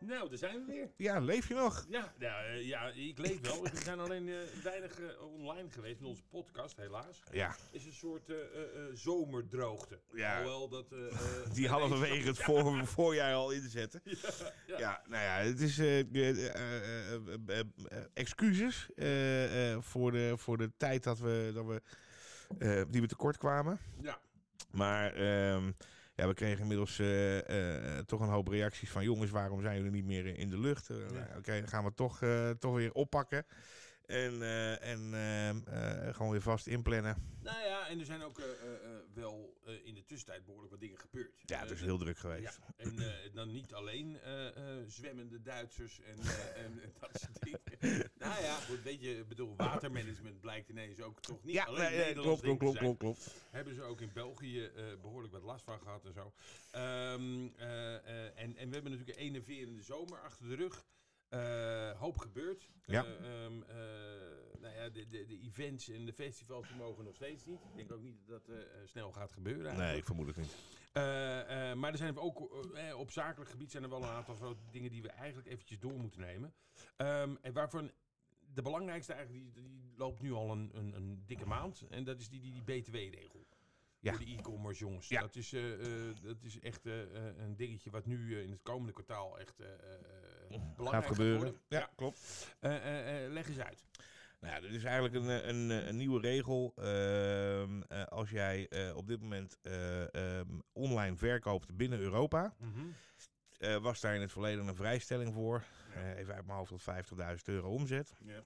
Nou, daar zijn we weer. Ja, leef je nog? Ja, ja, eh, ja ik leef wel. We zijn alleen eh, weinig eh, online geweest met onze podcast, helaas. Ja. is een soort eh, eh, eh, zomerdroogte. Ja. Alhoewel dat... eh, eh, Die halverwege het voor, voorjaar al inzetten. ja. Ja, nou ja, het is eh, eh, eh, eh, eh, eh, excuses eh, eh, voor, de, voor de tijd dat we, dat we, eh, die we tekort kwamen. Ja. Maar ehm, ja, we kregen inmiddels eh, eh, toch een hoop reacties van... jongens, waarom zijn jullie niet meer in de lucht? Eh, nou, Oké, dan gaan we toch, eh, toch weer oppakken. En, eh, en ehm, eh, gewoon weer vast inplannen. Nou ja, en er zijn ook eh, wel in de tussentijd behoorlijk wat dingen gebeurd. Ja, het is heel druk geweest. Ja, en dan niet alleen zwemmende Duitsers en, en, dat soort dingen. nou ja, goed, weet je, ik bedoel, watermanagement blijkt ineens ook toch niet Ja, alleen nee, nee, klopt, klopt, klopt, klopt, klopt. Hebben ze ook in België eh, behoorlijk wat last van gehad en zo. Ehm, eh, eh, en, en we hebben natuurlijk een enerverende zomer achter de rug. Eh, hoop gebeurd. Ja. Eh, ehm, eh, nou ja, de, de, de events en de festivals die mogen nog steeds niet. Ik denk ook niet dat dat snel gaat gebeuren. Nee, eigenlijk. ik vermoed het niet. Maar er zijn ook op zakelijk gebied zijn er wel een aantal grote dingen die we eigenlijk eventjes door moeten nemen. Ehm, en waarvan de belangrijkste eigenlijk, die, die loopt nu al een, een, een dikke maand. En dat is die, die, die BTW-regel. Ja. Voor de e-commerce jongens. Ja. Dat, is, dat is echt een dingetje wat nu in het komende kwartaal echt belangrijk Gaat gebeuren. Ja, klopt. Eh, eh, eh, leg eens uit. Nou ja, dit is eigenlijk een, een, een nieuwe regel. Ehm, eh, als jij eh, op dit moment eh, ehm, online verkoopt binnen Europa, eh, was daar in het verleden een vrijstelling voor. Eh, even uit mijn hoofd tot 50.000 euro omzet. Ja.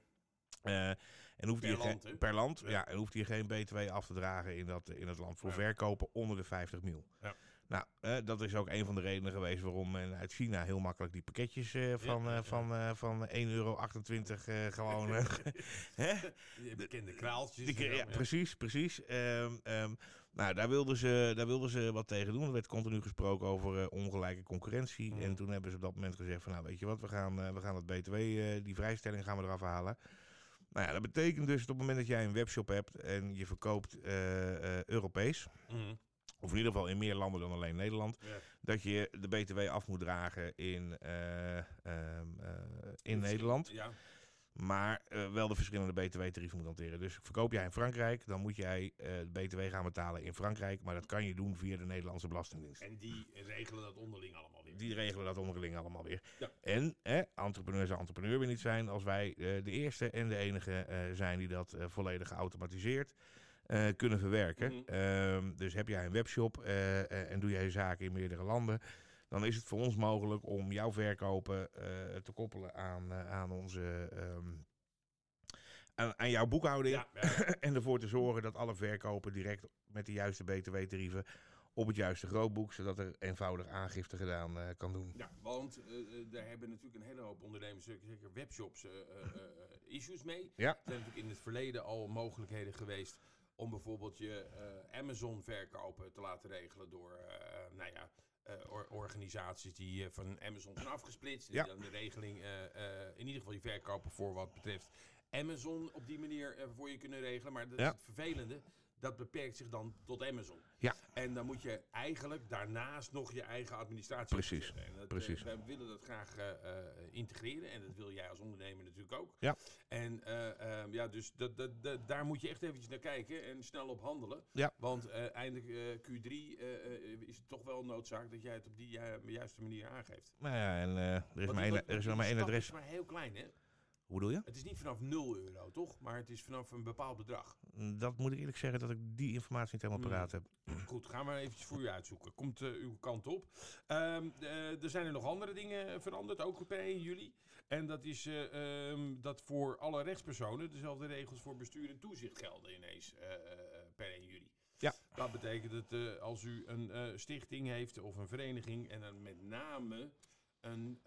Eh, en hoeft Per je land, geen- per land. Ja. Ja. en hoeft je geen BTW af te dragen in dat, in het land voor Ja. verkopen onder de 50 mil. Ja. Nou, eh, dat is ook een van de redenen geweest waarom men uit China heel makkelijk die pakketjes van, Ja, eh, ja. van, eh, van 1,28 euro gewoon. hè? Die bekende kraaltjes. Die, ja, precies, precies. Ehm, ehm, nou, daar wilden, ze, daar wilden ze wat tegen doen. Er werd continu gesproken over ongelijke concurrentie. Mhm. En toen hebben ze op dat moment gezegd van, nou weet je wat, we gaan, we gaan het BTW, die vrijstelling gaan we eraf halen. Nou ja, dat betekent dus dat op het moment dat jij een webshop hebt en je verkoopt Europees, Mhm. Of in ieder geval in meer landen dan alleen Nederland, Ja. dat je de BTW af moet dragen in, eh, ehm, eh, in Nederland. Ja. Maar eh, wel de verschillende btw-tarieven moet hanteren. Dus verkoop jij in Frankrijk, dan moet jij de btw gaan betalen in Frankrijk. Maar dat kan je doen via de Nederlandse Belastingdienst. En die regelen dat onderling allemaal weer. Die regelen dat onderling allemaal weer. Ja. En eh, entrepreneur zou entrepreneur weer niet zijn als wij de eerste en de enige zijn die dat volledig geautomatiseerd eh, kunnen verwerken. Mhm. Ehm, dus heb jij een webshop eh, eh, en doe jij zaken in meerdere landen. Dan is het voor ons mogelijk om jouw verkopen te koppelen aan, aan onze. ehm, aan, aan jouw boekhouding. Ja, ja, ja. En ervoor te zorgen dat alle verkopen direct met de juiste btw-tarieven op het juiste grootboek, zodat er eenvoudig aangifte gedaan kan doen. Ja, want eh, daar hebben natuurlijk een hele hoop ondernemers, zeker webshops, issues mee. Ja. Er zijn natuurlijk in het verleden al mogelijkheden geweest om bijvoorbeeld je eh, Amazon verkopen te laten regelen door, eh, nou ja, eh, or- organisaties die eh, van Amazon zijn afgesplitst. Ja. die dan de regeling, eh, eh, in ieder geval die verkopen voor wat betreft Amazon op die manier eh, voor je kunnen regelen. Maar dat Ja. is het vervelende. Dat beperkt zich dan tot Amazon. Ja. En dan moet je eigenlijk daarnaast nog je eigen administratie Precies, dat, precies. eh, wij willen dat graag eh, eh, integreren. En dat wil jij als ondernemer natuurlijk ook. Ja. En eh, ehm, ja, dus dat, dat, dat- daar moet je echt eventjes naar kijken en snel op handelen. Ja. Want eh, eindelijk eh, Q3 eh, eh, is het toch wel noodzaak dat jij het op die ju- juiste manier aangeeft. Nou ja, en er is maar één, er is nog maar één adres. is maar heel klein, hè? Hoe bedoel je? Het is niet vanaf 0 euro, toch? Maar het is vanaf een bepaald bedrag. Dat moet ik eerlijk zeggen dat ik die informatie niet helemaal paraat heb. Goed, gaan we eventjes voor u uitzoeken. Komt eh, uw kant op. Ehm, eh, er zijn er nog andere dingen veranderd, ook per 1 juli. En dat is eh, ehm, dat voor alle rechtspersonen dezelfde regels voor bestuur en toezicht gelden ineens eh, per 1 juli. Ja. Dat betekent dat als u een stichting heeft of een vereniging en dan met name een,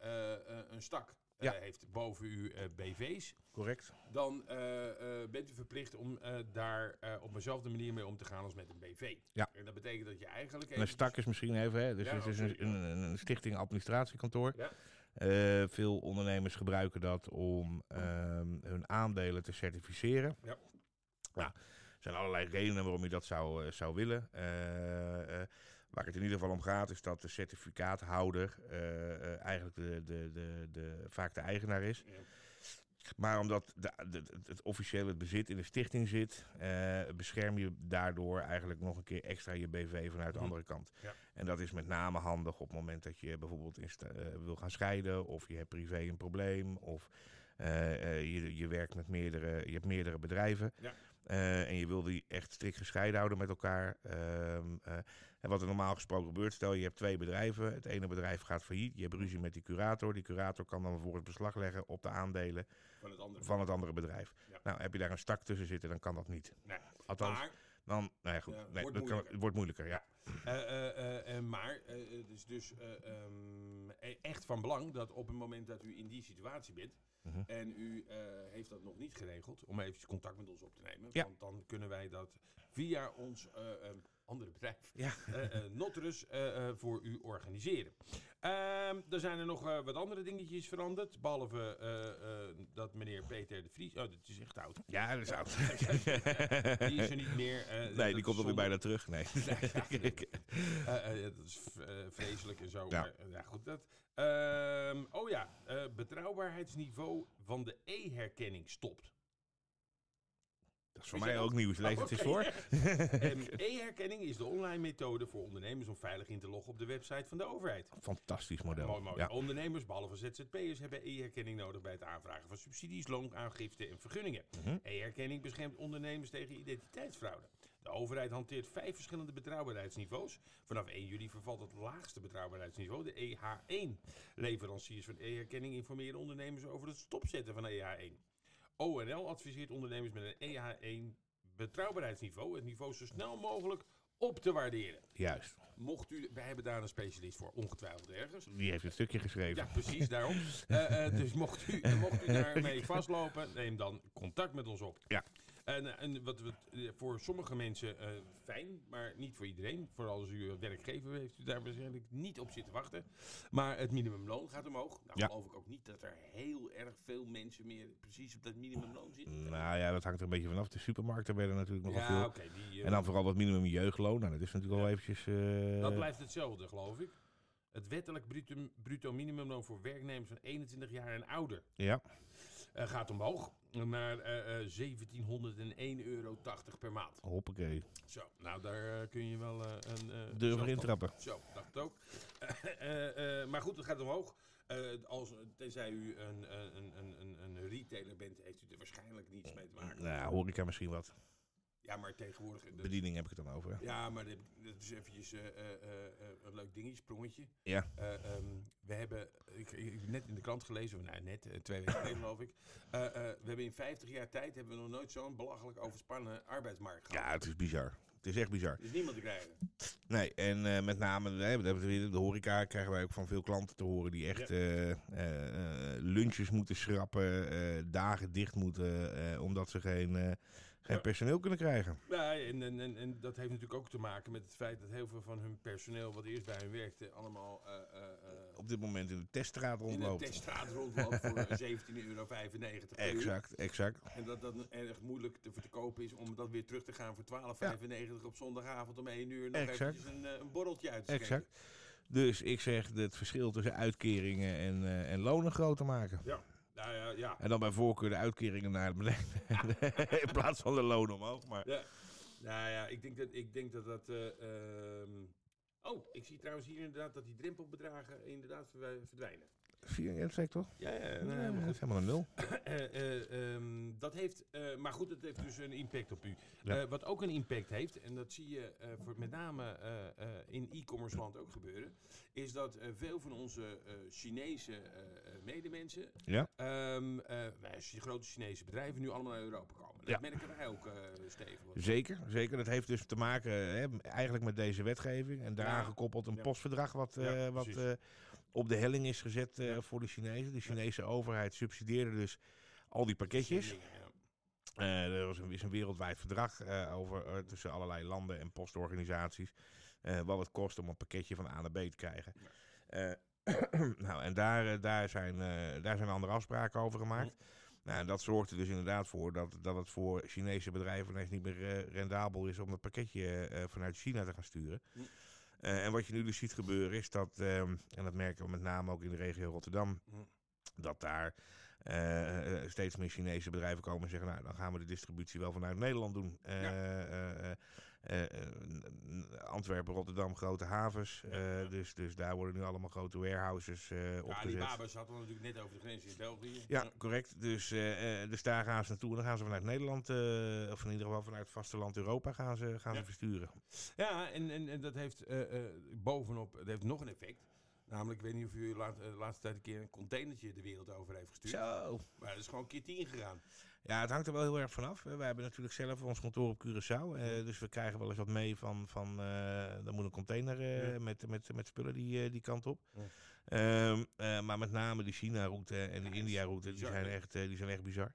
een stak Ja. heeft boven u eh, BV's, Correct. dan eh, eh, bent u verplicht om eh, daar eh, op dezelfde manier mee om te gaan als met een BV. Ja. En dat betekent dat je eigenlijk... En een stak is misschien even, hè? Dus Ja, het is een, een, een stichting administratiekantoor. Ja. Eh, veel ondernemers gebruiken dat om ehm, hun aandelen te certificeren. Ja. Nou, er zijn allerlei redenen waarom je dat zou, eh, zou willen. Eh, eh, waar het in ieder geval om gaat, is dat de certificaathouder eh, eh, eigenlijk de, de, de, de, vaak de eigenaar is. Ja. Maar omdat de, de- het, het officiële bezit in de stichting zit, eh, bescherm je daardoor eigenlijk nog een keer extra je BV vanuit de Hm. andere kant. Ja. En dat is met name handig op het moment dat je bijvoorbeeld wil gaan scheiden, of je hebt privé een probleem, of je, je werkt met meerdere, je hebt meerdere bedrijven. Ja. Eh, en je wil die echt strikt gescheiden houden met elkaar. Ehm, eh, en wat er normaal gesproken gebeurt, stel je hebt twee bedrijven. Het ene bedrijf gaat failliet, je hebt ruzie met die curator. Die curator kan dan vervolgens beslag leggen op de aandelen Van het andere. van het andere bedrijf. Ja. Nou, heb je daar een stak tussen zitten, dan kan dat niet. Nee. Althans, Maar, dan, nou ja, goed, nee, wordt dat moeilijker. het wordt moeilijker, ja. eh, eh, eh, maar het is dus eh, ehm, e- echt van belang dat op het moment dat u in die situatie bent. Mhm. En u heeft dat nog niet geregeld, om even contact met ons op te nemen. Ja. Want dan kunnen wij dat via ons eh, ehm, andere bedrijf, Ja. eh, eh, Notrus, eh, voor u organiseren. Ehm, er zijn er nog wat andere dingetjes veranderd. Behalve eh, eh, dat meneer Peter de Vries. Oh, dat is echt oud. Ja, dat is oud. Die is er niet meer. nee, die komt alweer bijna terug. Nee. Dat is vreselijk en zo. Ja. Maar, ja, goed, dat. Ehm, oh ja, betrouwbaarheidsniveau van de e-herkenning stopt. Dat is voor mij ook nieuws. Lees Oh, het eens voor. E-herkenning is de online methode voor ondernemers om veilig in te loggen op de website van de overheid. Fantastisch model. Mooi. Ondernemers, behalve ZZP'ers, hebben e-herkenning nodig bij het aanvragen van subsidies, loonaangifte en vergunningen. Mhm. E-herkenning beschermt ondernemers tegen identiteitsfraude. De overheid hanteert vijf verschillende betrouwbaarheidsniveaus. Vanaf 1 juli vervalt het laagste betrouwbaarheidsniveau, de EH1. Leveranciers van e-herkenning informeren ondernemers over het stopzetten van EH1. ONL adviseert ondernemers met een EH1 betrouwbaarheidsniveau het niveau zo snel mogelijk op te waarderen. Juist. Mocht u, wij hebben daar een specialist voor, ongetwijfeld ergens. Die heeft een stukje geschreven. Ja, precies, daarom. Eh, eh, dus mocht u, mocht u daarmee vastlopen, neem dan contact met ons op. Ja. En, eh, en wat eh, voor sommige mensen eh, fijn, maar niet voor iedereen. Vooral als u een werkgever heeft u daar waarschijnlijk niet op zitten wachten. Maar het minimumloon gaat omhoog. Nou Ja. geloof ik ook niet dat er heel erg veel mensen meer precies op dat minimumloon zitten. Nou ja, dat hangt er een beetje vanaf. De supermarkten werden natuurlijk nogal ja, veel. die, eh, En dan vooral dat minimum jeugdloon. Nou, dat is natuurlijk wel eventjes... eh, Dat blijft hetzelfde, geloof ik. Het wettelijk bruto, bruto minimumloon voor werknemers van 21 jaar en ouder Ja, eh, gaat omhoog naar eh, eh, 1701,80 euro per maand. hoppakee. Zo, nou daar eh, kun je wel eh, een... eh, Durven intrappen. Zo, dacht ook. Eh, eh, maar goed, het gaat omhoog. Eh, als, tenzij u een, een, een, een, een retailer bent, heeft u er waarschijnlijk niets mee te maken. Nou, horeca misschien wat. Ja, maar tegenwoordig... de- Bediening heb ik het dan over. hè. ja, maar dit is eventjes eh, eh, eh, een leuk dingetje, sprongetje. Ja. Eh, ehm, we hebben, ik, net in de krant gelezen, nou net, twee weken geleden geloof ik. We hebben in 50 jaar tijd hebben we nog nooit zo'n belachelijk overspannen arbeidsmarkt gehad. Ja, het is bizar. Het is echt bizar. Er is niemand te krijgen. Nee, en met name nee, de horeca krijgen wij ook van veel klanten te horen die echt Ja. lunches moeten schrappen, dagen dicht moeten, omdat ze geen, geen Ja. personeel kunnen krijgen. Ja, en, en, en, en dat heeft natuurlijk ook te maken met het feit dat heel veel van hun personeel, wat eerst bij hen werkte, allemaal eh, eh, eh, Op dit moment in de teststraat in de rondloopt. teststraat rondloopt voor 17,95 euro. Exact, exact. En dat dat erg moeilijk te verkopen is om dat weer terug te gaan voor 12,95 op zondagavond om 1 uur nog Exact. eventjes een, een borreltje uit te schenken. Exact. Dus ik zeg het verschil tussen uitkeringen en, en lonen groter maken. Nou ja, ja. En dan bij voorkeur de uitkeringen naar beneden. in plaats van de lonen omhoog. Maar ja. Nou ja, ik denk dat ik denk dat. dat eh, ehm, Oh, ik zie trouwens hier inderdaad dat die drempelbedragen inderdaad verdwij- verdwijnen. Vier in toch? Ja, ja, Nee, nee, dat helemaal is goed. helemaal een nul. Eh, eh, ehm, dat heeft, eh, maar goed, het heeft dus een impact op u. Ja. Eh, wat ook een impact heeft, en dat zie je eh, voor met name eh, eh, in e-commerce land ook gebeuren, is dat eh, veel van onze eh, Chinese eh, eh, medemensen, Ja. eh, ch- grote Chinese bedrijven, nu allemaal naar Europa komen. Dat Ja. merken wij ook, eh Steven. Zeker, zeker. Dat heeft dus te maken hè, eigenlijk met deze wetgeving. En daaraan Ja. gekoppeld een postverdrag wat, eh, wat eh, op de helling is gezet eh, voor de Chinezen. De Chinese overheid subsidieerde dus al die pakketjes. Eh, er was een, is een wereldwijd verdrag eh, over, tussen allerlei landen en postorganisaties. wat het kost om een pakketje van A naar B te krijgen. Nou, en daar, daar, zijn, daar zijn andere afspraken over gemaakt. Nou, en dat zorgt er dus inderdaad voor dat, dat het voor Chinese bedrijven ineens niet meer rendabel is om dat pakketje vanuit China te gaan sturen. Eh, en wat je nu dus ziet gebeuren is dat, ehm, en dat merken we met name ook in de regio Rotterdam, Hm. dat daar eh, eh, steeds meer Chinese bedrijven komen en zeggen, nou dan gaan we de distributie wel vanuit Nederland doen. Ja. Eh, eh, Antwerpen, Rotterdam, grote havens. Eh. Dus, dus daar worden nu allemaal grote warehouses eh Ja, die opgezet. Babas hadden we natuurlijk net over de grens in België. Ja, correct. Dus, dus daar gaan ze naartoe. En dan gaan ze vanuit Nederland, of in ieder geval vanuit het vasteland Europa, gaan ze, gaan Ja. ze versturen. Ja, en, en, en dat heeft bovenop dat heeft nog een effect. Namelijk, ik weet niet of u de laatste tijd een keer een containertje de wereld over heeft gestuurd. Zo. Maar dat is gewoon een keer tien gegaan. Ja, het hangt er wel heel erg vanaf. Wij hebben natuurlijk zelf ons kantoor op Curaçao. eh, dus we krijgen wel eens wat mee van, van eh dan moet een container Ja. met, met, met spullen die, die kant op. Ja. Ehm, eh, maar met name de China-route en Ja, de India-route, die, zijn echt, die zijn echt bizar.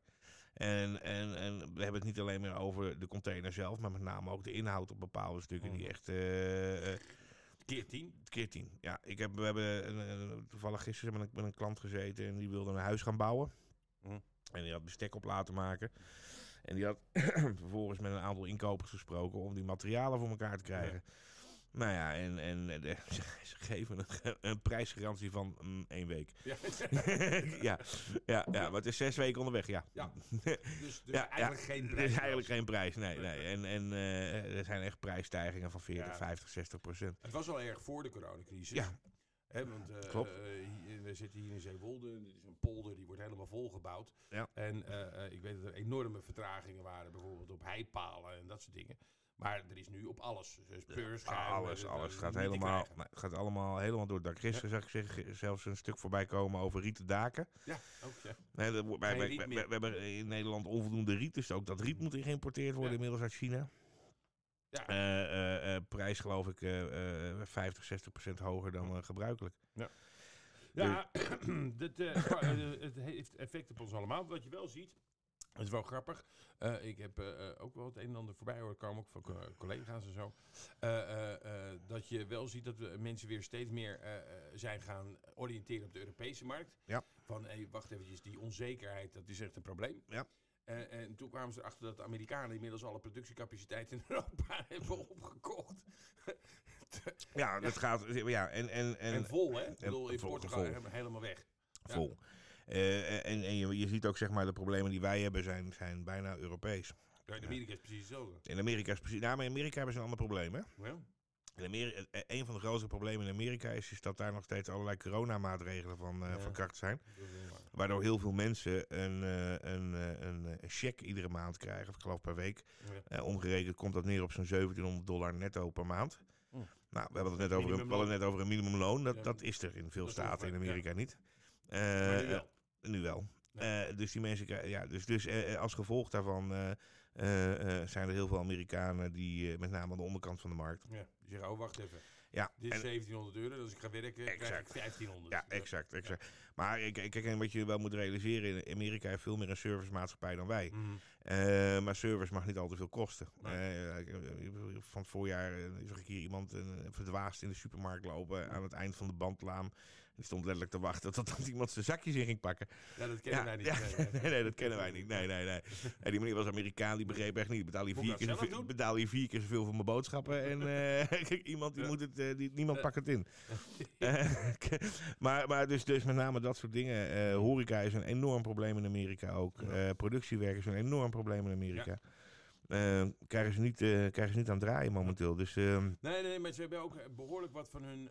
En, en, en we hebben het niet alleen meer over de container zelf, maar met name ook de inhoud op bepaalde stukken die Mhm. echt... Keer tien. keer tien. Ja, ik heb, we hebben een, een- toevallig gisteren met een, met een klant gezeten en die wilde een huis gaan bouwen. Hm. En die had bestek op laten maken. En die had vervolgens met een aantal inkopers gesproken om die materialen voor elkaar te krijgen. Nou ja, en, en eh, de- ze geven een, een prijsgarantie van mm, één week. Ja. ja, ja, ja, maar het is zes weken onderweg, ja. Ja. dus dus Ja, eigenlijk ja, geen Er prijs. eigenlijk geen prijs, nee. nee. En, en eh, er zijn echt prijsstijgingen van 40, Ja. 50, 60 procent. Het was al erg voor de coronacrisis. Ja. Hè, want eh, Klopt. eh, hier- we zitten hier in Zeewolde. Dit is een polder, die wordt helemaal volgebouwd. Ja. En eh, eh, ik weet dat er enorme vertragingen waren, bijvoorbeeld op heipalen en dat soort dingen. Maar er is nu op alles. Dus peurschuim, Alles, eh, alles. gaat helemaal, gaat allemaal helemaal door het dak. Gisteren zag ik zeg- zelfs een stuk voorbij komen over rieten daken. Ja, ook ja. Nee, dat, wij, wij- wij- we hebben in Nederland onvoldoende riet, dus ook dat riet moet geïmporteerd worden Ja. inmiddels uit China. Ja. Eh, eh, eh, prijs geloof ik eh, eh, 50, 60 procent hoger dan gebruikelijk. Ja, dit, eh, qua- eh, het heeft effect op ons allemaal. Wat je wel ziet, het is wel grappig. Ik heb ook wel het een en ander voorbij horen komen, ook van co- collega's en zo. Dat je wel ziet dat we mensen weer steeds meer zijn gaan oriënteren op de Europese markt. Ja. Van, hé, wacht eventjes, die onzekerheid, dat is echt een probleem. Ja. En toen kwamen ze erachter dat de Amerikanen inmiddels alle productiecapaciteit in Europa hebben opgekocht. Ja, dat gaat. Ja, en, en, en, En, vol, hè? Ik bedoel, in vol- Portugal vol. helemaal- helemaal weg. Ja. vol. Eh, en en je, je ziet ook zeg maar de problemen die wij hebben zijn, zijn bijna Europees. Ja, in Amerika is precies hetzelfde. In Amerika is precies. Nou, maar in Amerika hebben ze een ander probleem, hè? Ja. In Amerika, eh, een van de grootste problemen in Amerika is, is dat daar nog steeds allerlei coronamaatregelen van, eh, Ja. van kracht zijn. Waardoor heel veel mensen een, eh, een, eh, een, eh, een cheque iedere maand krijgen, of ik geloof per week. Ja. Eh, omgerekend komt dat neer op zo'n 1700 dollar netto per maand. Mm. Nou, we hebben het net over, een, we hadden net over een minimumloon. Dat, Ja. dat is er in veel Dat staten in Amerika niet. Eh, nu wel. eh, nu wel. Ja. Eh, dus die mensen ja, dus, dus eh, eh, als gevolg daarvan eh, eh, eh, zijn er heel veel Amerikanen die, eh, met name aan de onderkant van de markt. Ja. Die zeggen, oh wacht even. Ja, Dit is en- 1700 euro, dus ik ga werken krijg ik Exact. 1500. Ja, exact, exact. Maar ik, ik- kijk, en wat je wel moet realiseren, in Amerika heeft veel meer een servicemaatschappij dan wij. Mhm. Eh, maar service mag niet al te veel kosten. Nee. Eh, van het voorjaar eh, zag ik hier iemand eh, verdwaasd in de supermarkt lopen aan het eind van de bandlaan. Stond letterlijk te wachten tot iemand zijn zakjes in ging pakken. Ja, dat kennen Ja, wij niet. ja, Nee, nee. dat kennen wij niet. Nee, nee, nee. En die meneer was Amerikaan, die begreep echt niet. Betaal je vier, keer dat zoveel, betaal je vier keer zoveel voor mijn boodschappen. En eh, iemand die moet het, eh, die, niemand pakt het in. Eh, maar maar dus, dus met name dat soort dingen. Horeca is een enorm probleem in Amerika ook. Productiewerk is een enorm probleem in Amerika. Krijgen, ze niet, krijgen ze niet aan het draaien momenteel. Dus ehm, Nee, nee, maar ze hebben ook behoorlijk wat van hun,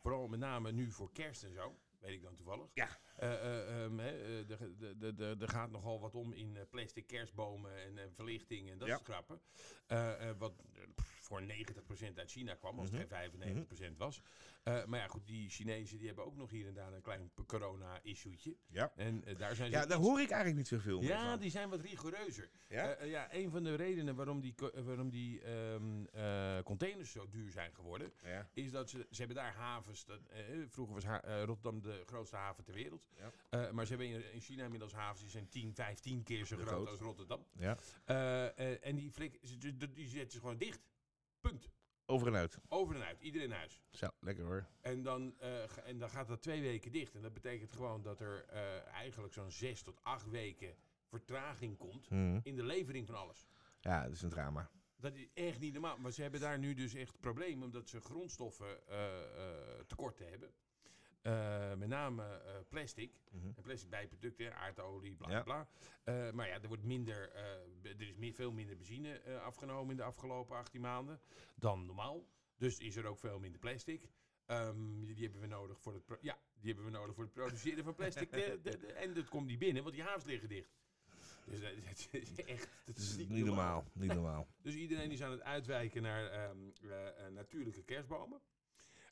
vooral met name nu voor kerst en zo, weet ik dan toevallig. Ja. Eh, eh, ehm, eh, de- de- de- de- Er gaat nogal wat om in plastic kerstbomen en verlichting en dat soort grappen. Wat voor 90% uit China kwam, als Mhm. het geen 95% was. Maar ja, goed, die Chinezen die hebben ook nog hier en daar een klein corona-issue'tje. ja. En daar zijn ze ja, daar hoor ik eigenlijk niet zoveel meer ja, die zijn wat rigoureuzer. Ja? Ja, een van de redenen waarom die, waarom die ehm, eh, containers zo duur zijn geworden, is dat ze, ze hebben daar havens. Dat, vroeger was Rotterdam de grootste haven ter wereld. Ja. Eh, maar ze hebben in, in China inmiddels havens die zijn 10, 15 keer zo groot als Rotterdam. Ja. Eh, eh, en die, flik, die, zetten ze gewoon dicht. Punt. Over en uit. Over en uit, iedereen in huis. Zo, lekker hoor. En dan, en dan gaat dat twee weken dicht. En dat betekent gewoon dat er eigenlijk zo'n zes tot acht weken vertraging komt Mhm. in de levering van alles. Ja, dat is een drama. Dat is echt niet normaal. Maar ze hebben daar nu dus echt problemen omdat ze grondstoffen tekorten hebben. Eh, met name eh, plastic. Mhm. En plastic bijproducten, aardolie, bla Ja. bla. Eh, maar ja, er, wordt minder, er is meer, veel minder benzine afgenomen in de afgelopen 18 maanden dan normaal. Dus is er ook veel minder plastic. Ehm, die hebben we nodig voor het, ja, die hebben we nodig voor het produceren van plastic. De- de- de- en dat komt niet binnen, want die havens liggen dicht. Dus dat, is echt dat is is niet normaal. Niet normaal. dus iedereen is aan het uitwijken naar ehm, eh, eh, natuurlijke kerstbomen.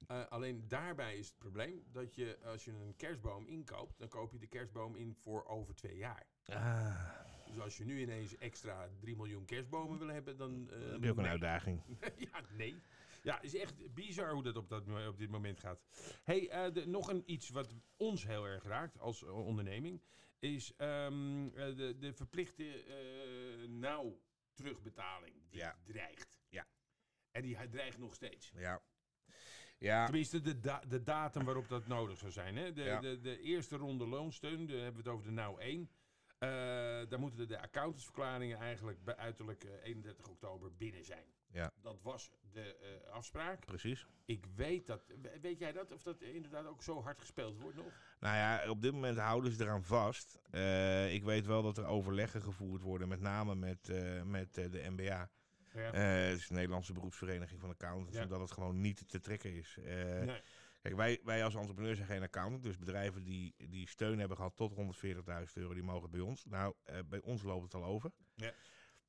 Eh, alleen daarbij is het probleem dat je, als je een kerstboom inkoopt, dan koop je de kerstboom in voor over twee jaar. Ah, Dus als je nu ineens extra 3 miljoen kerstbomen wil hebben, dan... dan heb je ook een nee. uitdaging. ja, nee. Ja, het is echt bizar hoe dat op, dat, op dit moment gaat. hey, eh, de- nog een iets wat ons heel erg raakt als eh, onderneming, is ehm, eh, de, de verplichte nauw terugbetaling die Ja. dreigt. Ja. En die dreigt nog steeds. Ja. Ja, Tenminste, de, da- de datum waarop dat nodig zou zijn. Hè? De, Ja. de, de eerste ronde loonsteun, daar hebben we het over de nauw 1. Eh, daar moeten de, accountantsverklaringen eigenlijk bij uiterlijk eh, 31 oktober binnen zijn. Ja. Dat was de eh, afspraak. precies. Ik weet dat. we- Weet jij dat? Of dat inderdaad ook zo hard gespeeld wordt nog? Nou ja, op dit moment houden ze eraan vast. Eh, ik weet wel dat er overleggen gevoerd worden, met name met, eh, met eh, de NBA. Ja. Eh, het is de Nederlandse beroepsvereniging van accountants, Ja. omdat het gewoon niet te trekken is. Eh, nee. Kijk, wij, wij als entrepreneur zijn geen accountant, dus bedrijven die, die steun hebben gehad tot 140.000 euro, die mogen bij ons. Nou, eh, bij ons loopt het al over. Ja.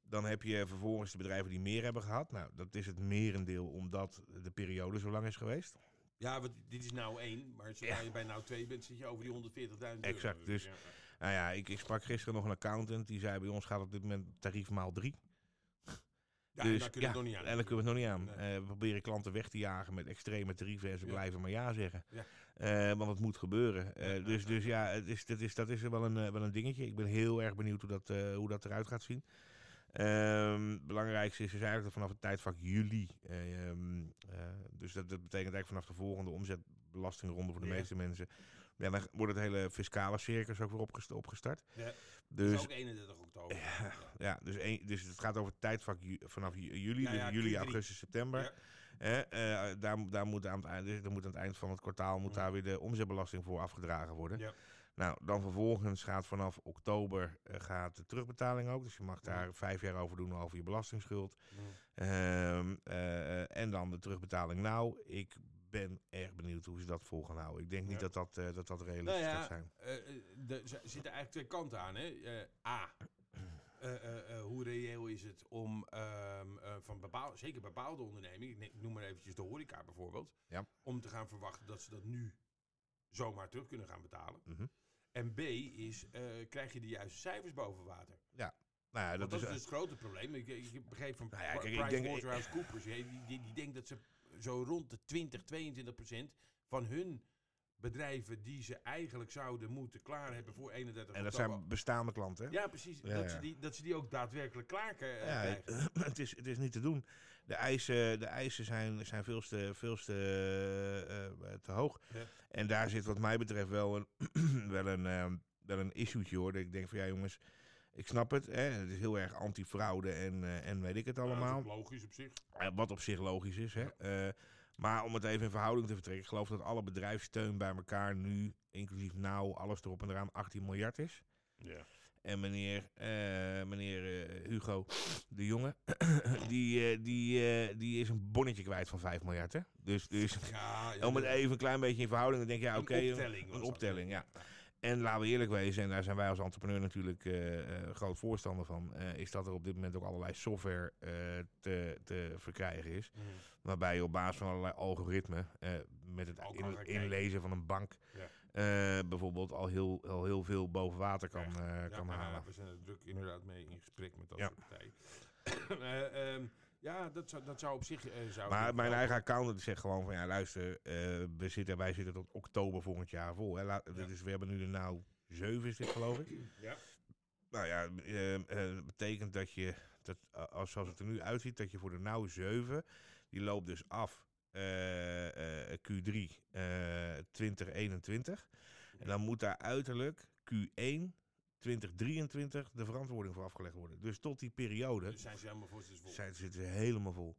Dan heb je vervolgens de bedrijven die meer hebben gehad. Nou, dat is het merendeel omdat de periode zo lang is geweest. Ja, want dit is nou 1. Maar zodra Ja. je bij nou 2 bent, zit je over die 140.000 euro. Exact, dus- Ja. Nou ja, ik, ik sprak gisteren nog een accountant, die zei bij ons gaat op dit moment tarief maal drie. Ja, en Dus, daar het nog niet aan. Kunnen we het nog niet aan. Nee. Eh, we proberen klanten weg te jagen met extreme tarieven en ze Ja. blijven maar ja zeggen. Ja. Eh, want het moet gebeuren. Eh, dus ja, dus ja. het is, dat, is, dat is wel een, wel een dingetje. Ik ben heel erg benieuwd hoe dat, hoe dat eruit gaat zien. Het belangrijkste is dus eigenlijk dat vanaf het tijdvak juli. eh, ehm, eh, dus dat, dat betekent eigenlijk vanaf de volgende omzetbelastingronde voor de meeste mensen. Ja, dan wordt het hele fiscale circus ook weer opgest- opgestart. Ja. Dat Dus is ook 31 oktober. ja, ja, dus, één, dus het gaat over het tijdvak ju- vanaf ju- juli, Ja, dus juli, Q3. augustus, september. Eh, daar, daar moet aan het eind, dus moet aan het eind van het kwartaal moet daar weer de omzetbelasting voor afgedragen worden. Ja. Nou, dan vervolgens gaat vanaf oktober eh, gaat de terugbetaling ook. Dus je mag daar vijf jaar over doen over je belastingsschuld. Mm. Ehm, eh, en dan de terugbetaling nou. Ik ben erg benieuwd hoe ze dat vol gaan houden. Ik denk niet Ja. dat dat, eh, dat, dat realistisch Nou ja, gaat zijn. eh, eh, er zitten eigenlijk twee kanten aan. Hè? A. hoe reëel is het om ehm, eh, van bepaal, zeker bepaalde ondernemingen, ik, noem maar eventjes de horeca bijvoorbeeld, Ja. om te gaan verwachten dat ze dat nu zomaar terug kunnen gaan betalen. Mhm. En B is, krijg je de juiste cijfers boven water? Nou ja, dat, dat, is, dus het grote probleem. Ik, ik begreep van Nou ja, kijk, ik denk- PricewaterhouseCoopers, die, die, die, die denkt dat ze zo rond de 20, 22 procent van hun bedrijven die ze eigenlijk zouden moeten klaar hebben voor 31 en dat oktober. zijn bestaande klanten. hè? Ja, precies. Ja, dat, ja. Ze die, dat ze die ook daadwerkelijk klaar eh, Ja, krijgen. het, is, het is niet te doen. De eisen, de eisen zijn, zijn veel te, veel te, eh, eh, te hoog. En daar zit wat mij betreft wel een, wel een, wel een issue'tje hoor. Dat ik denk van ja jongens, ik snap het. Hè? Het is heel erg anti-fraude en, eh, en weet ik het Ja, dat is allemaal. logisch op zich. Wat op zich logisch is. Hè? Eh, maar om het even in verhouding te vertrekken. Ik geloof dat alle bedrijfssteun bij elkaar nu, inclusief nou, alles erop en eraan, 18 miljard is. Ja. En meneer, eh, meneer Hugo de Jonge, die, die, die is een bonnetje kwijt van 5 miljard. Hè? Dus, dus Ja, ja, om het even een klein beetje in verhouding, dan denk je, ja, oké. een- optelling. een optelling, ja. En laten we eerlijk wezen, en daar zijn wij als entrepreneur natuurlijk eh, groot voorstander van, eh, is dat er op dit moment ook allerlei software te, te verkrijgen is. Mhm. Waarbij je op basis van allerlei algoritmen, met het in- inlezen van een bank, Ja. bijvoorbeeld al heel, al heel veel boven water kan, Ja, kan maar halen. we zijn er druk inderdaad mee in gesprek met dat Ja. soort partijen. Eh, ehm, ja, dat zou, dat zou op zich... eh, zou Maar mijn eigen accountant zegt gewoon van ja, luister, eh, we zitten, wij zitten tot oktober volgend jaar vol. Hè. Laat, Ja. Dus we hebben nu de nou zeven is dit geloof ik. Ja. Nou ja, eh, dat betekent dat je, dat, als, zoals het er nu uitziet, dat je voor de nou zeven, Die loopt dus af eh, eh, Q3 eh 2021. En dan moet daar uiterlijk Q1 2023 de verantwoording voor afgelegd worden. Dus tot die periode Dus zijn ze helemaal vol. zijn, zitten ze helemaal vol.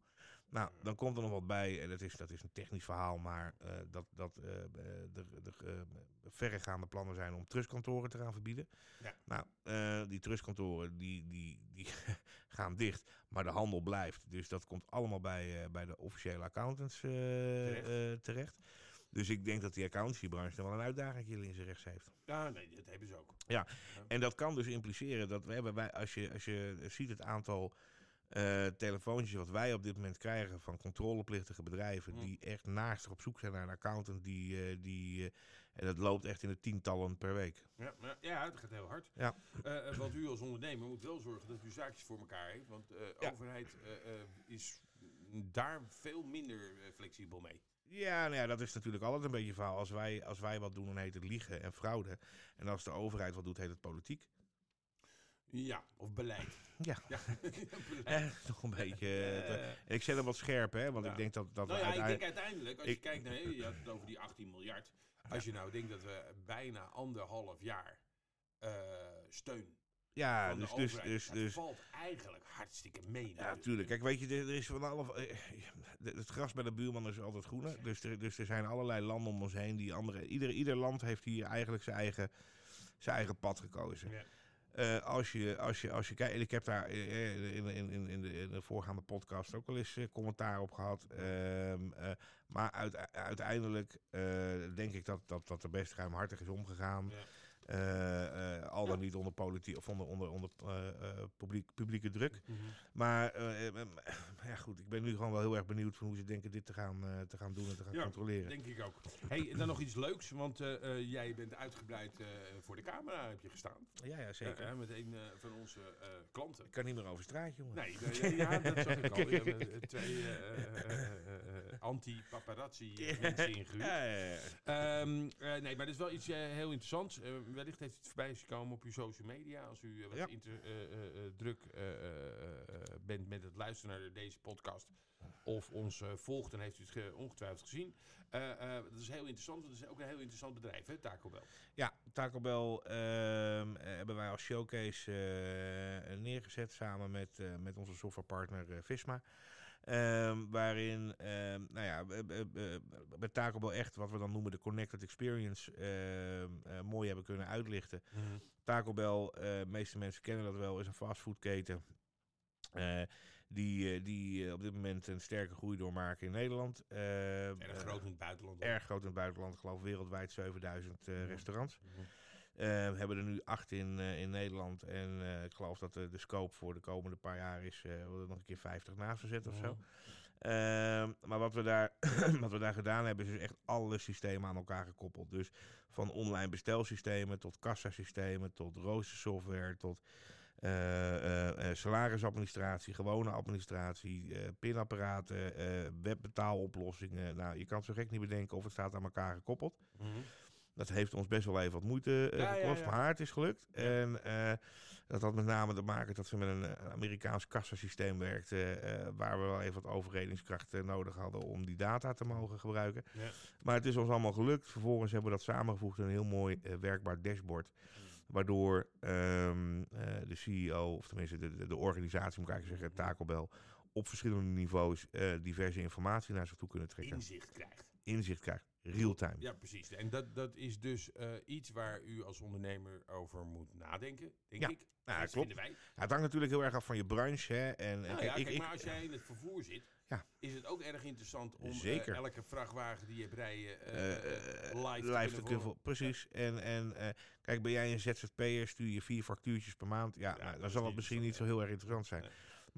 Nou, dan komt er nog wat bij. En dat is, dat is een technisch verhaal, maar eh, dat, dat eh, eh, eh, verregaande plannen zijn om trustkantoren te gaan verbieden. Ja. Nou, die trustkantoren die, die, die gaan dicht, maar de handel blijft. Dus dat komt allemaal bij, bij de officiële accountants Terecht. terecht. Dus ik denk dat die accountancybranche er wel een uitdaging in zijn rechts heeft. Ja, nee, dat hebben ze ook. En dat kan dus impliceren dat we hebben, wij, als, je, als je ziet het aantal eh, telefoontjes wat wij op dit moment krijgen van controleplichtige bedrijven, Mm. die echt naastig op zoek zijn naar een accountant, die, eh, die, eh, en dat loopt echt in de tientallen per week. Ja, ja, het gaat heel hard. Ja. Want u als ondernemer moet wel zorgen dat u zaakjes voor elkaar heeft. Want de Ja. overheid is daar veel minder eh, flexibel mee. Ja, nou ja, dat is natuurlijk altijd een beetje een verhaal. Als wij, als wij wat doen, dan heet het liegen en fraude. En als de overheid wat doet, heet het politiek. Ja, of beleid. Ja. ja. beleid. Eh, nog een beetje. eh, ik zet hem wat scherp, hè, want Ja. ik denk dat, dat nou ja, ik denk uiteindelijk, als Ik- je kijkt naar, je had het over die 18 miljard. Als je nou denkt dat we bijna anderhalf jaar eh, steun Ja, dus, dus, dus, dus, valt eigenlijk hartstikke mee. Ja, natuurlijk. tuurlijk. Kijk, weet je, er, er is van alle. eh, Het gras bij de buurman is altijd groener. Dus er, dus er zijn allerlei landen om ons heen die andere. Ieder, ieder land heeft hier eigenlijk zijn eigen, zijn eigen pad gekozen. Ja. Eh, als je, als je, als je kijkt, ik heb daar eh, in, in, in, in, de, in de voorgaande podcast ook wel eens commentaar op gehad. Ehm, eh, maar uit, uiteindelijk denk ik dat, dat, dat er best ruimhartig is omgegaan. Ja. Eh, eh, al dan niet onder politiek of onder, onder, onder eh, publiek, publieke druk. Mhm. Maar ja, goed, ik ben nu gewoon wel heel erg benieuwd van hoe ze denken dit te gaan, te gaan doen en te gaan Ja, controleren. Denk ik ook. Hey, en dan nog iets leuks, want jij bent uitgebreid voor de camera heb je gestaan. Ja, ja, zeker. Met een van onze klanten. ik kan niet meer over straat, jongen. Nee, ja, dat zag ik al. Twee anti-paparazzi mensen ingehuurd. Ehm, eh, nee, maar dat is wel iets heel interessants. Wellicht heeft het voorbij gekomen op uw social media. Als u wat Ja. inter- druk bent met het luisteren naar deze podcast. Of ons eh, volgt, dan heeft u het ge- ongetwijfeld gezien. Eh, eh, dat is heel interessant. Het is ook een heel interessant bedrijf, hè, Taco Bell. Ja, Taco Bell ehm, eh, hebben wij als showcase neergezet samen met, met onze softwarepartner Visma. Ehm, waarin, ehm, nou ja, bij Taco Bell echt wat we dan noemen de Connected Experience ehm, eh, mooi hebben kunnen uitlichten. Taco Bell, eh, de meeste mensen kennen dat wel, is een fastfoodketen. eh die eh, die eh, op dit moment een sterke groei doormaken in Nederland. Eh, Erg eh, groot in het buitenland. ook. erg groot in het buitenland, ik geloof wereldwijd 7000 eh, Mhm. restaurants. Mhm. Eh, hebben er nu acht in, eh, in Nederland. En eh, ik geloof dat de, de scope voor de komende paar jaar is eh, we nog een keer 50 naast gezet of zo. Mhm. Ehm, maar wat we, daar, wat we daar gedaan hebben, is dus echt alle systemen aan elkaar gekoppeld. Dus van online bestelsystemen tot kassasystemen, tot roostersoftware, tot eh, eh, eh, salarisadministratie, gewone administratie, eh, pinapparaten, eh, webbetaaloplossingen. Nou, je kan het zo gek niet bedenken of het staat aan elkaar gekoppeld. Mhm. Dat heeft ons best wel even wat moeite eh, gekost, maar het is gelukt. En eh, dat had met name te maken dat we met een Amerikaans kassasysteem werkten, eh, waar we wel even wat overredingskracht eh, nodig hadden om die data te mogen gebruiken. Ja. Maar het is ons allemaal gelukt. Vervolgens hebben we dat samengevoegd in een heel mooi werkbaar dashboard. Waardoor ehm, eh, de CEO, of tenminste de, de, de organisatie, moet ik eigenlijk zeggen, Taco Bell, op verschillende niveaus diverse informatie naar zich toe kunnen trekken. Inzicht krijgt. Inzicht krijgt, real-time. Ja, precies. En dat, dat is dus eh, iets waar u als ondernemer over moet nadenken, denk Ja. ik. Ja, klopt. wij. Ja, het hangt natuurlijk heel erg af van je branche. Hè? En, Nou kijk, ja, ik, kijk, ik- maar als jij in het vervoer zit, Ja. is het ook erg interessant om eh, elke vrachtwagen die je hebt rijden eh, live, te live kunnen te Precies. En, en kijk, ben jij een ZZP'er, stuur je vier factuurtjes per maand. Ja, nou, dan zal het misschien niet zo heel erg interessant zijn.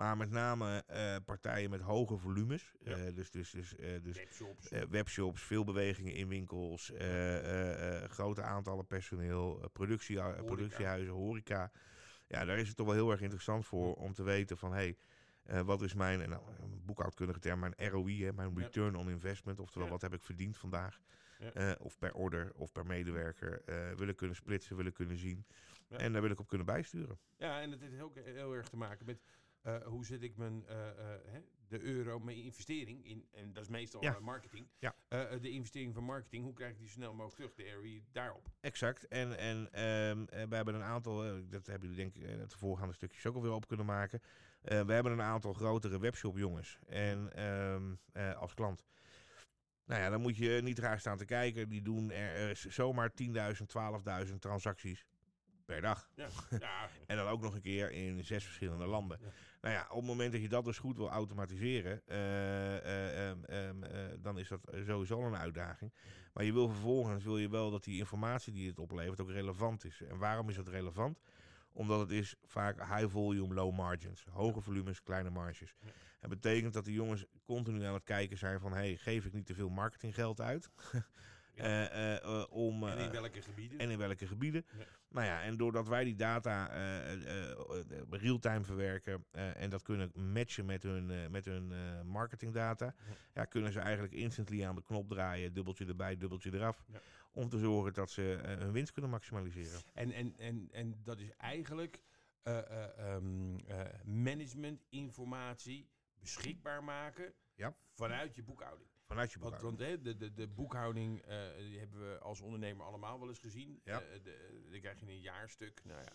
Maar met name eh, partijen met hoge volumes. Ja. eh, dus dus, dus, eh, dus Webshops. webshops, veel bewegingen in winkels, grote aantallen personeel, productie, productiehuizen, horeca. Ja, daar is het toch wel heel erg interessant voor om te weten van... Hey, wat is mijn, nou, boekhoudkundige term, mijn ROI, hè, mijn Ja. return on investment. Oftewel, Ja. wat heb ik verdiend vandaag? Ja. Of per order of per medewerker. eh, willen kunnen splitsen, willen kunnen zien. En daar wil ik op kunnen bijsturen. Ja, en het heeft ook heel erg te maken met eh, hoe zet ik mijn, eh, eh, hè, de euro, mijn investering in, en dat is meestal Ja. marketing. Ja. De investering van marketing, hoe krijg ik die snel mogelijk terug? De ROI daarop. Exact. En, en ehm, eh, we hebben een aantal, dat hebben jullie denk ik in het voorgaande stukjes ook alweer op kunnen maken. We hebben een aantal grotere webshop jongens en, ehm, eh, als klant. Nou ja, dan moet je niet raar staan te kijken. Die doen er, eh, zomaar 10.000, 12.000 transacties per dag. Ja. ja. En dan ook nog een keer in zes verschillende landen. Ja. Nou ja, op het moment dat je dat dus goed wil automatiseren, eh, eh, ehm, ehm, eh, dan is dat sowieso een uitdaging. Maar je wil vervolgens wil je wel dat die informatie die het oplevert ook relevant is. En waarom is dat relevant? Omdat het is vaak high volume, low margins. Hoge volumes, kleine marges. Ja. Het betekent dat de jongens continu aan het kijken zijn van... hey, geef ik niet te veel marketinggeld uit? Eh, eh, eh, om, En in welke gebieden? en in welke gebieden. Ja. Nou ja, en doordat wij die data real-time verwerken en dat kunnen matchen met hun, met hun marketingdata, Ja. ja, kunnen ze eigenlijk instantly aan de knop draaien, dubbeltje erbij, dubbeltje eraf, om te zorgen dat ze hun winst kunnen maximaliseren. En, en, en, en dat is eigenlijk eh, eh, ehm, eh, management, informatie beschikbaar maken Ja. vanuit je boekhouding. Vanuit je Want, boekhouding. want hè, de, de, de boekhouding eh, die hebben we als ondernemer allemaal wel eens gezien. Ja. Eh, de, dan krijg je een jaarstuk. Nou ja.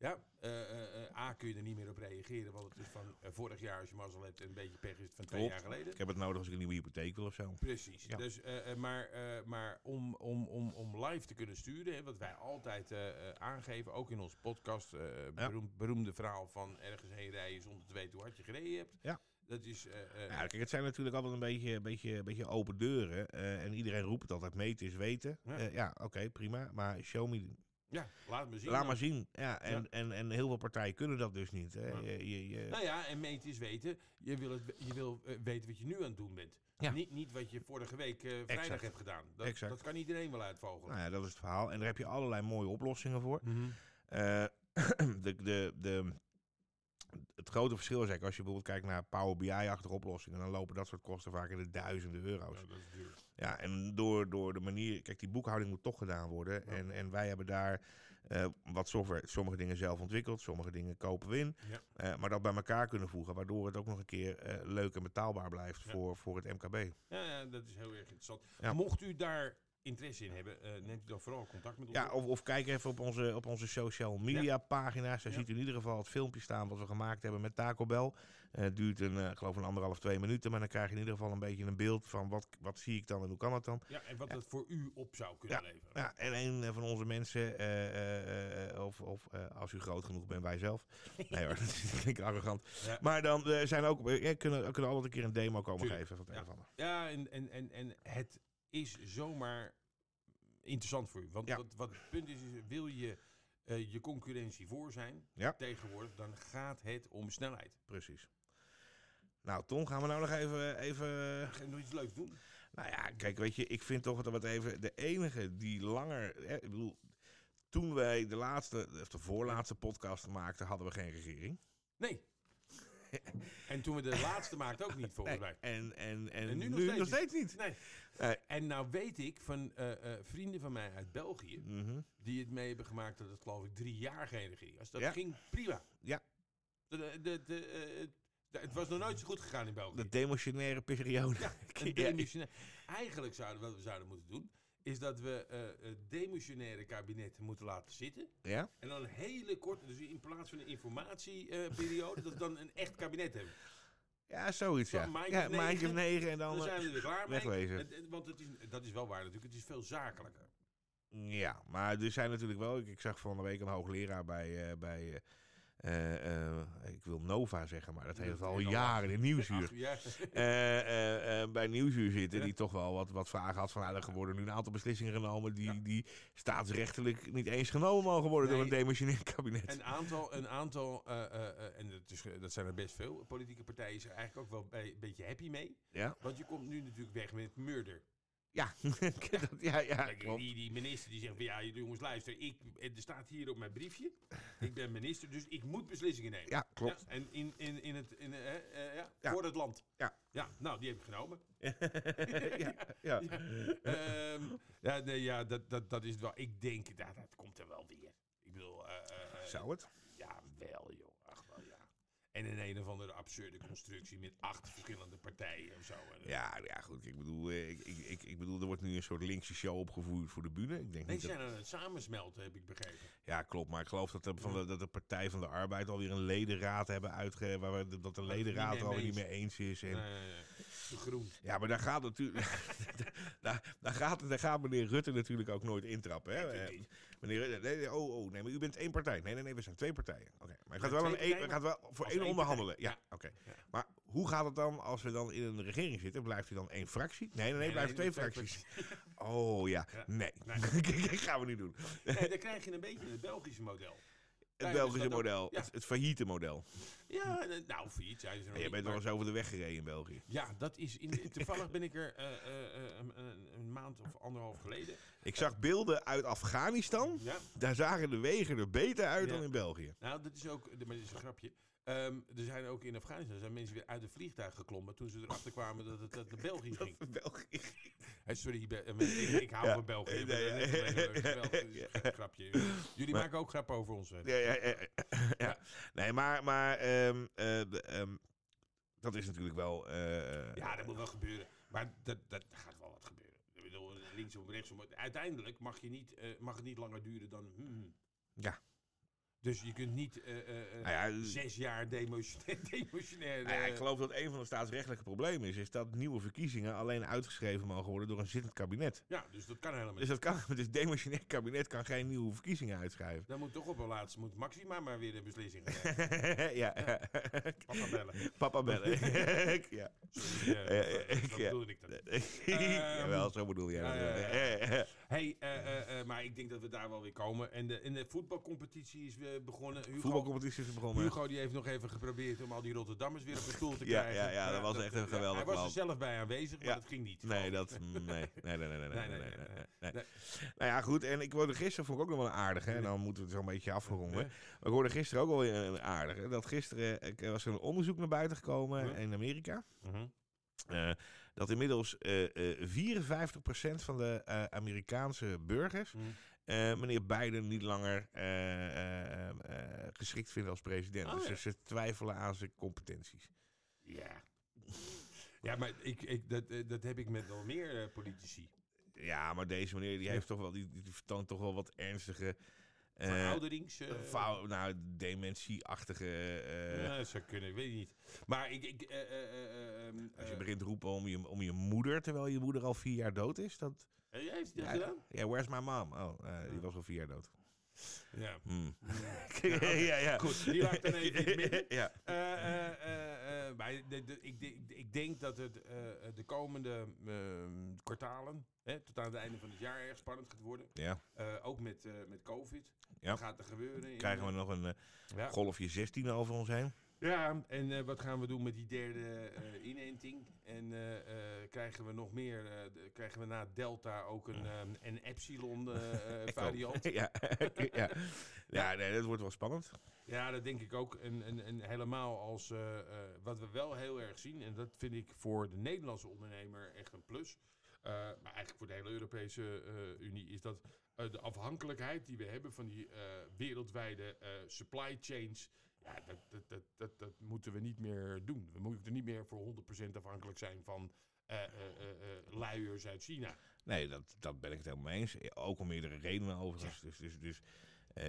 Ja, eh, eh, eh, A kun je er niet meer op reageren, want het is van eh, vorig jaar als je mazzel hebt en een beetje pech is het van twee Klopt. jaar geleden. Ik heb het nodig als ik een nieuwe hypotheek wil of zo. Precies. Ja. Dus, eh, eh, maar maar, maar om, om, om, om live te kunnen sturen, hè, wat wij altijd eh, eh, aangeven, ook in onze podcast, eh, beroem- beroemde verhaal van ergens heen rijden zonder te weten hoe hard je gereden hebt. Ja. Dat is. eh, eh, Ja, kijk, het zijn natuurlijk altijd een beetje, een beetje, een beetje open deuren. eh, en iedereen roept het altijd, meten is weten. Ja. Ja, ja oké, prima. Maar show me, ja, laat me zien. laat dan. maar zien. Ja, en, Ja. En, en heel veel partijen kunnen dat dus niet. Hè. Ja. Je, je, je- Nou ja, en meten is weten. Je wil, het, je wil weten wat je nu aan het doen bent. Ja. Niet, niet wat je vorige week vrijdag Exact. hebt gedaan. Dat, Exact. dat kan iedereen wel uitvogelen. Nou ja, dat is het verhaal. En daar heb je allerlei mooie oplossingen voor. Mhm. De, de, de, het grote verschil is eigenlijk als je bijvoorbeeld kijkt naar Power BI-achtige oplossingen, dan lopen dat soort kosten vaak in de duizenden euro's. Ja, dat is duur. Ja, en door, door de manier, kijk, die boekhouding moet toch gedaan worden. Ja. En, en wij hebben daar eh, wat software, sommige dingen zelf ontwikkeld, sommige dingen kopen we in. Ja. Eh, maar dat bij elkaar kunnen voegen, waardoor het ook nog een keer eh, leuk en betaalbaar blijft voor, voor het MKB. Ja, ja, dat is heel erg interessant. Mocht u daar interesse in hebben, eh, neemt u dan vooral contact met ons Ja, of, of kijk even op onze, op onze social media pagina's. Daar Ja. ziet u in ieder geval het filmpje staan wat we gemaakt hebben met Taco Bell. Eh, Het duurt een, eh, ik geloof een anderhalf, twee minuten. Maar dan krijg je in ieder geval een beetje een beeld van wat, wat zie ik dan en hoe kan het dan. Ja, en wat dat voor u op zou kunnen leveren. Ja, en een van onze mensen, of, of als u groot genoeg bent, wij zelf. Nee hoor, dat klinkt arrogant. Ja. Maar dan zijn ook, kunnen, kunnen altijd een keer een demo komen Tuurlijk. geven van het Ja. Ja, en, en, en, en het is zomaar interessant voor u. Want Ja. wat, wat het punt is, is wil je eh, je concurrentie voor zijn Ja. tegenwoordig, dan gaat het om snelheid. Precies. Nou, Ton, gaan we nou nog even, even Ga je nog iets leuks doen? Nou ja, kijk, weet je, ik vind toch dat we het even... De enige die langer... Hè, ik bedoel, toen wij de laatste, of de voorlaatste podcast maakten, hadden we geen regering. Nee. en toen we de laatste maakten ook niet, volgens mij. En, en, en, En nu nu, nog nog, steeds niet. Nee. Nee. En nou weet ik van eh, eh, vrienden van mij uit België, Mhm. die het mee hebben gemaakt dat het geloof ik drie jaar geen regering was. Dat Ja. ging prima. Ja. De, de, de, eh, het was nog nooit zo goed gegaan in België. De demotionaire periode. Ja, een. Eigenlijk zouden wat we zouden moeten doen, is dat we eh, het demissionaire kabinet moeten laten zitten. ja? En dan een hele korte, dus in plaats van een informatieperiode, dat we dan een echt kabinet hebben. Ja, zoiets, Zo, ja. maandje Ja, maandje of negen. negen en dan... Dan eh, zijn we er klaar mee. wegwezen. Het- Want het is, dat is wel waar natuurlijk, het is veel zakelijker. Ja, maar er zijn natuurlijk wel... Ik, ik zag van de week een hoogleraar bij... eh, bij eh, eh, eh, ik wil Nova zeggen, maar dat heeft al jaren in Nieuwsuur. Eh, eh, eh, bij Nieuwsuur zitten. Die toch wel wat, wat vragen had van... Nou, er worden nu een aantal beslissingen genomen... die, die staatsrechtelijk niet eens genomen mogen worden... door een demissionair kabinet. Een aantal, een aantal eh, eh, eh, en dat, is, eh, dat zijn er best veel, politieke partijen zijn eigenlijk ook wel bij- een beetje happy mee. Ja, Want je komt nu natuurlijk weg met murder. ja. Dat- ja, ja klopt. die, die minister die zegt van ja jongens luister, ik, er staat hier op mijn briefje, ik ben minister, dus ik moet beslissingen nemen. Ja, klopt. Ja, en in, in, in het, in, eh, eh, ja, Ja. voor het land. Ja. Ja, nou die heb ik genomen. ja, ja. Ehm, ja, nee, ja dat, dat, dat is het wel. Ik denk, dat, dat komt er wel weer. Ik bedoel, eh, eh, eh, Zou het? ja wel joh. En in een of andere absurde constructie met acht verschillende partijen of zo. Ja, ja, goed. Ik bedoel, eh, ik, ik, ik, ik bedoel, er wordt nu een soort linkse show opgevoerd voor de bühne. Ik denk Nee, ze dat, zijn aan het samensmelten, heb ik begrepen. ja, klopt. Maar ik geloof dat de, van de, dat de Partij van de Arbeid alweer een ledenraad hebben uitge... Waar we, dat de ledenraad er alweer niet mee eens is. En, de groen. Ja, maar daar gaat natuurlijk. daar, daar, gaat, daar gaat meneer Rutte natuurlijk ook nooit intrappen. Hè? Meneer nee, nee, oh, oh, nee, maar u bent één partij. Nee, nee, nee, we zijn twee partijen. Oké, maar je gaat wel, een, gaat wel voor één onderhandelen. Ja, oké. Ja. Maar hoe gaat het dan als we dan in een regering zitten? Blijft u dan één fractie? Nee, nee, nee, blijven twee fracties. Oh ja, nee. Nee. gaan we niet doen. Nee, dan krijg je een beetje het Belgische model. Het Belgische ook. model, Ja. het, het failliete model. Ja, eh, nou, failliet zijn ze nog je bent wel eens over de weg gereden in België. Ja, dat is in, toevallig ben ik er eh, eh, een, een- een maand of anderhalf geleden. Ik zag beelden uit Afghanistan. Ja, Daar zagen de wegen er beter uit Ja. dan in België. nou, dat is ook, maar dit is een grapje. Ehm, er zijn ook in Afghanistan zijn mensen weer uit het vliegtuig geklommen toen ze erachter kwamen dat het naar België ging. België. Sorry, ik, ben- ik, ik hou Ja. van België. Nee, maar een grapje. Jullie Maar- maken ook grappen over ons. hè? Ja, ja, ja. Nee, maar, maar ehm, eh, ehm, dat is natuurlijk wel. eh, Ja, dat moet wel gebeuren. Maar dat, dat gaat wel wat gebeuren. Ik bedoel, linksom, rechtsom. Uiteindelijk mag, je niet, eh, mag het niet langer duren dan... hmm. Ja. Dus je kunt niet eh, eh, eh, Nou ja, zes jaar demotionair... demotionair Nou ja, ik geloof dat een van de staatsrechtelijke problemen is, is dat nieuwe verkiezingen alleen uitgeschreven mogen worden door een zittend kabinet. ja, dus dat kan helemaal niet. Dus dat kan, dus demissionair kabinet kan geen nieuwe verkiezingen uitschrijven. Dan moet toch op een laatste moet Maxima maar weer de beslissing gaan nemen. ja, Papa bellen. papa bellen. ja. Sorry, Ja, ja, dat- bedoelde ik dan. ja, wel, zo bedoel jij. Hey, maar ik denk dat we daar wel weer komen. En de, en de voetbalcompetitie is weer begonnen. Hugo, Voetbalcompetitie is begonnen. Hugo die heeft nog even geprobeerd om al die Rotterdammers weer op de stoel te Ja, krijgen. ja, ja, dat was echt een ja, geweldig Hij was er zelf bij aanwezig, maar Ja. dat ging niet. Nee, dat. Nee, nee, nee, nee, nee, nee. Nou ja, goed. En ik hoorde gisteren, vond ik ook nog wel een aardige. En dan moeten we het zo'n beetje afronden. Ja. Maar ik hoorde gisteren ook wel weer een aardige. Dat gisteren eh, was er een onderzoek naar buiten gekomen Ja. in Amerika. Mhm. eh, dat inmiddels eh eh 54% van de eh, Amerikaanse burgers Mhm. Eh, meneer Biden niet langer eh, eh, geschikt vinden als president. Oh, dus ja. ze twijfelen aan zijn competenties. Ja. Ja, maar ik, ik, dat, dat heb ik met wel meer politici. Ja, maar deze meneer die heeft toch wel, die, die vertoont toch wel wat ernstige. eh, Verouderings... nou, dementieachtige. eh, ja, dat zou kunnen, weet ik niet. Maar ik... ik eh, eh, eh, ehm, Als je begint te roepen om je, om je moeder, terwijl je moeder al vier jaar dood is. Dat, heeft dat gedaan? ja, where's my mom? Oh, eh, die was al vier jaar dood. Ja. Hmm. Ja, ja, ja. Goed, die dan even midden. ja. Maar de, de, ik, de- ik denk dat het eh, de komende ehm, kwartalen, hè, tot aan het einde van het jaar, erg spannend gaat worden. ja, Eh, ook met, met COVID. Ja. Wat gaat er gebeuren? in- krijgen we nog een golfje 16 over ons heen. Ja, en eh, wat gaan we doen met die derde eh, inenting? En eh, krijgen we nog meer, de- krijgen we na Delta ook een, een Epsilon variant? ja. ja. ja, nee, dat wordt wel spannend. Ja, dat denk ik ook. En, en, en helemaal als wat we wel heel erg zien, en dat vind ik voor de Nederlandse ondernemer echt een plus. maar eigenlijk voor de hele Europese Unie is dat de afhankelijkheid die we hebben van die wereldwijde supply chains. Ja, dat, dat, dat, dat, dat moeten we niet meer doen. We moeten niet meer voor 100% afhankelijk zijn van eh, luiers uit China. Nee, dat, dat ben ik het helemaal mee eens. Ook om meerdere redenen overigens. Dus, dus, dus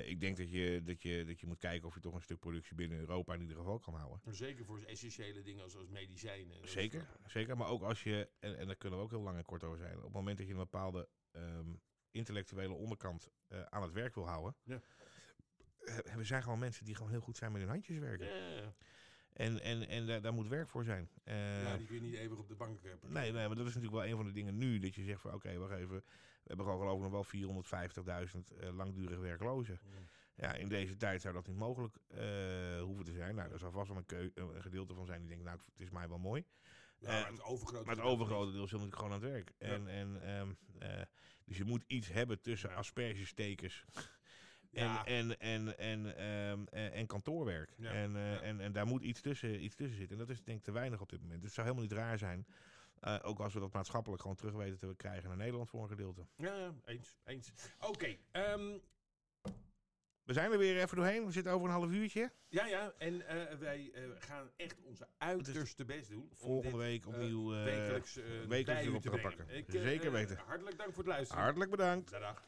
ik denk dat je, dat, je, dat je moet kijken of je toch een stuk productie binnen Europa in ieder geval kan houden. Zeker voor essentiële dingen zoals medicijnen. en dat Zeker, zeker. Maar ook als je, en, en daar kunnen we ook heel lang en kort over zijn, op het moment dat je een bepaalde ehm, intellectuele onderkant aan het werk wil houden. Ja. We zijn gewoon mensen die gewoon heel goed zijn met hun handjes werken. En, en, en daar, daar moet werk voor zijn. Eh, Ja, die kun je niet eeuwig op de bank hebben. nee, nee, maar dat is natuurlijk wel een van de dingen nu. Dat je zegt van oké, wacht even. We hebben gewoon geloof ik nog wel 450.000 eh langdurig werklozen. Ja, in deze tijd zou dat niet mogelijk eh, hoeven te zijn. Nou, er zal vast wel een, een gedeelte van zijn die denkt, nou, het is mij wel mooi. Ja, maar het overgrote Maar het deel overgrote deel zit natuurlijk gewoon aan het werk. Ja. En, en, ehm, eh, dus je moet iets hebben tussen Ja en, en, en, en, en, kantoorwerk. En, eh, en, en daar moet iets tussen, iets tussen zitten. En dat is denk ik te weinig op dit moment. Dus het zou helemaal niet raar zijn. Eh, ook als we dat maatschappelijk gewoon terug weten te krijgen naar Nederland voor een gedeelte. Ja, eens. eens. Oké. Ehm, we zijn er weer even doorheen. We zitten over een half uurtje. Ja, ja. En wij gaan echt onze uiterste dus best doen. Volgende week opnieuw uh, wekelijks, wekelijks op te, te pakken. Zeker weten. hartelijk dank voor het luisteren. Hartelijk bedankt. Dag.